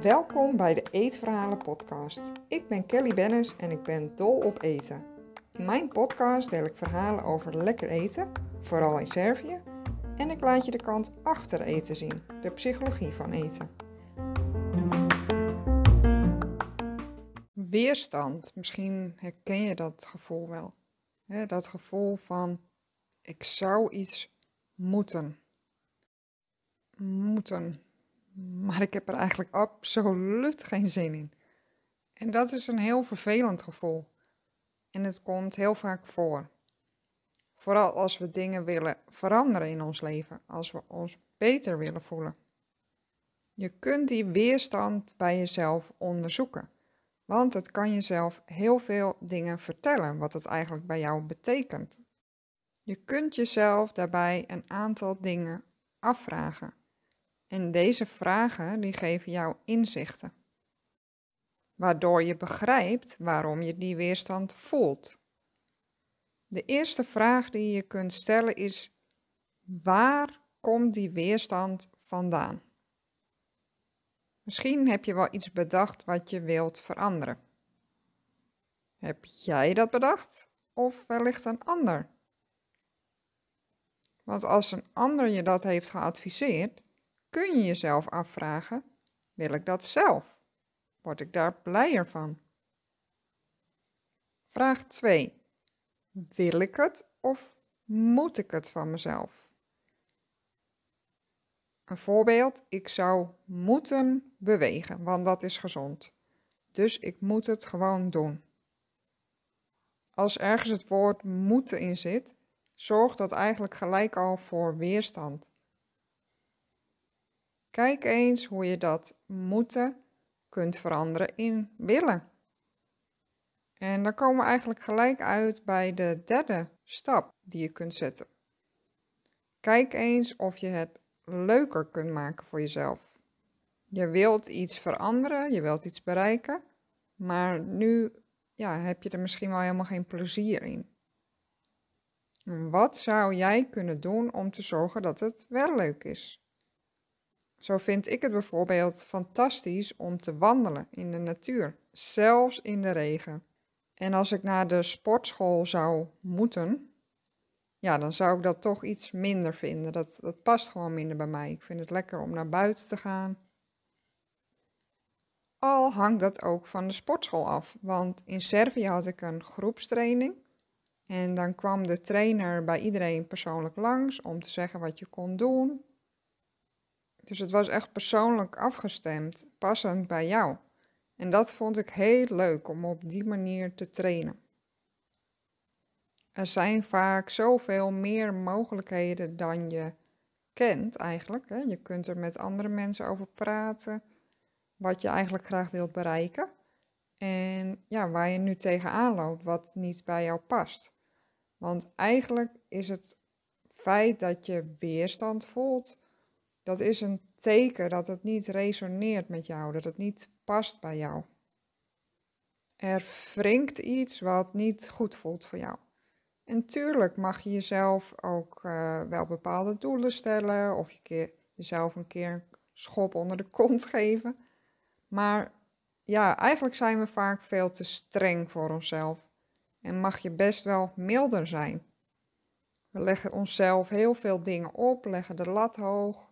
Welkom bij de Eetverhalen podcast. Ik ben Kelly Bennis en ik ben dol op eten. In mijn podcast deel ik verhalen over lekker eten, vooral in Servië, en ik laat je de kant achter eten zien, de psychologie van eten. Weerstand, misschien herken je dat gevoel wel. dat gevoel van ik zou iets moeten. Moeten. Maar ik heb er eigenlijk absoluut geen zin in. En dat is een heel vervelend gevoel. En het komt heel vaak voor. Vooral als we dingen willen veranderen in ons leven, als we ons beter willen voelen. Je kunt die weerstand bij jezelf onderzoeken, want het kan jezelf heel veel dingen vertellen wat het eigenlijk bij jou betekent. Je kunt jezelf daarbij een aantal dingen afvragen. En deze vragen die geven jou inzichten. Waardoor je begrijpt waarom je die weerstand voelt. De eerste vraag die je kunt stellen is: waar komt die weerstand vandaan? Misschien heb je wel iets bedacht wat je wilt veranderen. Heb jij dat bedacht of wellicht een ander? Want als een ander je dat heeft geadviseerd, kun je jezelf afvragen: wil ik dat zelf? Word ik daar blijer van? Vraag 2. Wil ik het of moet ik het van mezelf? Een voorbeeld, ik zou moeten bewegen, want dat is gezond. Dus ik moet het gewoon doen. Als ergens het woord moeten in zit, zorgt dat eigenlijk gelijk al voor weerstand. Kijk eens hoe je dat moeten kunt veranderen in willen. En dan komen we eigenlijk gelijk uit bij de derde stap die je kunt zetten. Kijk eens of je het leuker kunt maken voor jezelf. Je wilt iets veranderen, je wilt iets bereiken, maar nu ja, heb je er misschien wel helemaal geen plezier in. Wat zou jij kunnen doen om te zorgen dat het wel leuk is? Zo vind ik het bijvoorbeeld fantastisch om te wandelen in de natuur, zelfs in de regen. En als ik naar de sportschool zou moeten, ja, dan zou ik dat toch iets minder vinden. Dat, dat past gewoon minder bij mij. Ik vind het lekker om naar buiten te gaan. Al hangt dat ook van de sportschool af. Want in Servië had ik een groepstraining. En dan kwam de trainer bij iedereen persoonlijk langs om te zeggen wat je kon doen. Dus het was echt persoonlijk afgestemd, passend bij jou. En dat vond ik heel leuk om op die manier te trainen. Er zijn vaak zoveel meer mogelijkheden dan je kent eigenlijk. Hè? Je kunt er met andere mensen over praten, wat je eigenlijk graag wilt bereiken. En ja, waar je nu tegenaan loopt, wat niet bij jou past. Want eigenlijk is het feit dat je weerstand voelt, dat is een teken dat het niet resoneert met jou, dat het niet past bij jou. Er wringt iets wat niet goed voelt voor jou. En tuurlijk mag je jezelf ook uh, wel bepaalde doelen stellen of je keer, jezelf een keer een schop onder de kont geven. Maar ja, eigenlijk zijn we vaak veel te streng voor onszelf en mag je best wel milder zijn. We leggen onszelf heel veel dingen op, leggen de lat hoog.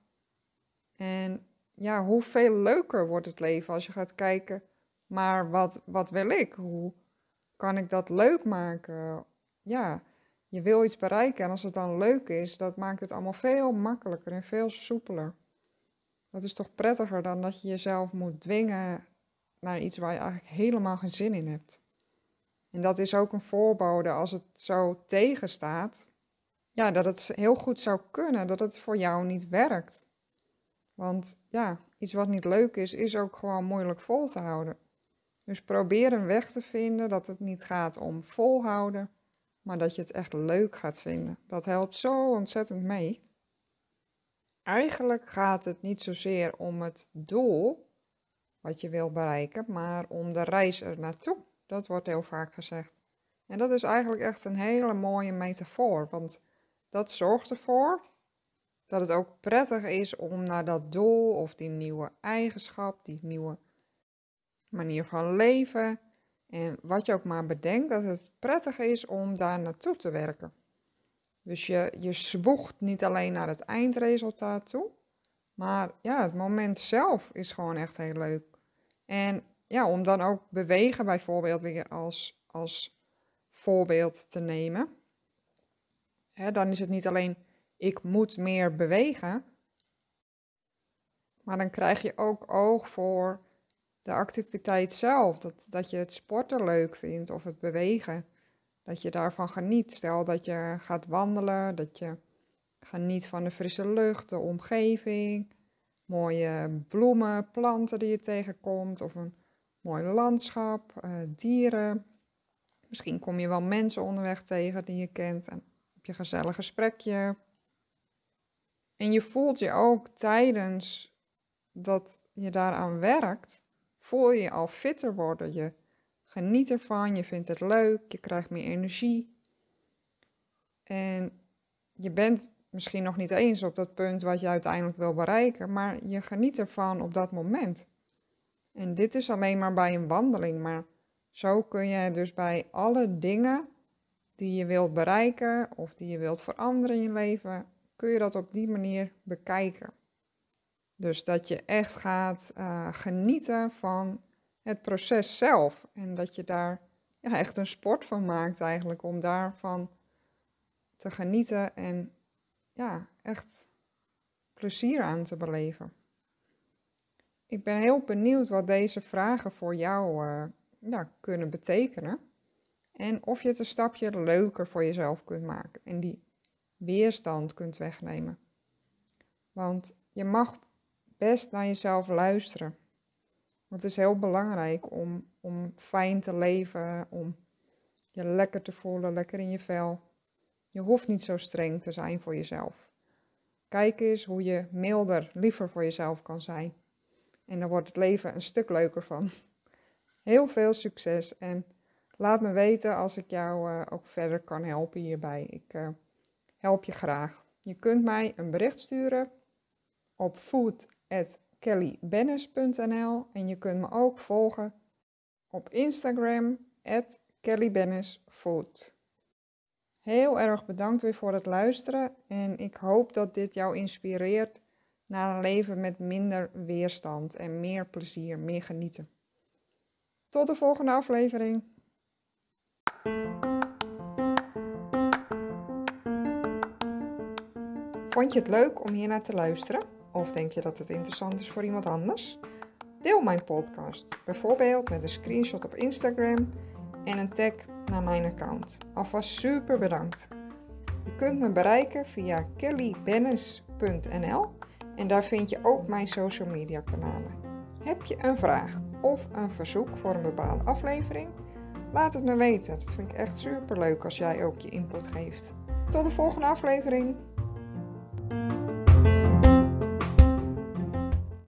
En ja, hoeveel leuker wordt het leven als je gaat kijken, maar wat, wat wil ik? Hoe kan ik dat leuk maken? Ja, je wil iets bereiken en als het dan leuk is, dat maakt het allemaal veel makkelijker en veel soepeler. Dat is toch prettiger dan dat je jezelf moet dwingen naar iets waar je eigenlijk helemaal geen zin in hebt. En dat is ook een voorbode als het zo tegenstaat. Ja, dat het heel goed zou kunnen dat het voor jou niet werkt. Want ja, iets wat niet leuk is, is ook gewoon moeilijk vol te houden. Dus probeer een weg te vinden dat het niet gaat om volhouden, maar dat je het echt leuk gaat vinden. Dat helpt zo ontzettend mee. Eigenlijk gaat het niet zozeer om het doel wat je wil bereiken, maar om de reis er naartoe. Dat wordt heel vaak gezegd. En dat is eigenlijk echt een hele mooie metafoor, want dat zorgt ervoor dat het ook prettig is om naar dat doel of die nieuwe eigenschap, die nieuwe manier van leven en wat je ook maar bedenkt, dat het prettig is om daar naartoe te werken. Dus je, je zwoegt niet alleen naar het eindresultaat toe, maar ja, het moment zelf is gewoon echt heel leuk. En ja, om dan ook bewegen bijvoorbeeld weer als, als voorbeeld te nemen. Hè, dan is het niet alleen ik moet meer bewegen, maar dan krijg je ook oog voor de activiteit zelf. Dat, dat je het sporten leuk vindt of het bewegen. Dat je daarvan geniet. Stel dat je gaat wandelen, dat je geniet van de frisse lucht, de omgeving, mooie bloemen, planten die je tegenkomt of een mooi landschap, uh, dieren. Misschien kom je wel mensen onderweg tegen die je kent en heb je een gezellig gesprekje. En je voelt je ook tijdens dat je daaraan werkt, voel je je al fitter worden. Je geniet ervan, je vindt het leuk, je krijgt meer energie. En je bent misschien nog niet eens op dat punt wat je uiteindelijk wil bereiken, maar je geniet ervan op dat moment. En dit is alleen maar bij een wandeling, maar zo kun je dus bij alle dingen die je wilt bereiken of die je wilt veranderen in je leven, kun je dat op die manier bekijken. Dus dat je echt gaat uh, genieten van het proces zelf. En dat je daar ja, echt een sport van maakt eigenlijk. Om daarvan te genieten en ja, echt plezier aan te beleven. Ik ben heel benieuwd wat deze vragen voor jou uh, ja, kunnen betekenen. En of je het een stapje leuker voor jezelf kunt maken. En die weerstand kunt wegnemen. Want je mag best naar jezelf luisteren. Want het is heel belangrijk om, om fijn te leven, om je lekker te voelen, lekker in je vel. Je hoeft niet zo streng te zijn voor jezelf. Kijk eens hoe je milder, liever voor jezelf kan zijn. En dan wordt het leven een stuk leuker van. Heel veel succes en laat me weten als ik jou uh, ook verder kan helpen hierbij. Ik uh, help je graag. Je kunt mij een bericht sturen op food kellybennis.nl en je kunt me ook volgen op Instagram kellybennisfood. Heel erg bedankt weer voor het luisteren en ik hoop dat dit jou inspireert naar een leven met minder weerstand en meer plezier, meer genieten. Tot de volgende aflevering. Vond je het leuk om hier naar te luisteren? Of denk je dat het interessant is voor iemand anders? Deel mijn podcast, bijvoorbeeld met een screenshot op Instagram en een tag naar mijn account. Alvast super bedankt. Je kunt me bereiken via kellybennis.nl en daar vind je ook mijn social media kanalen. Heb je een vraag of een verzoek voor een bepaalde aflevering? Laat het me weten. Dat vind ik echt super leuk als jij ook je input geeft. Tot de volgende aflevering.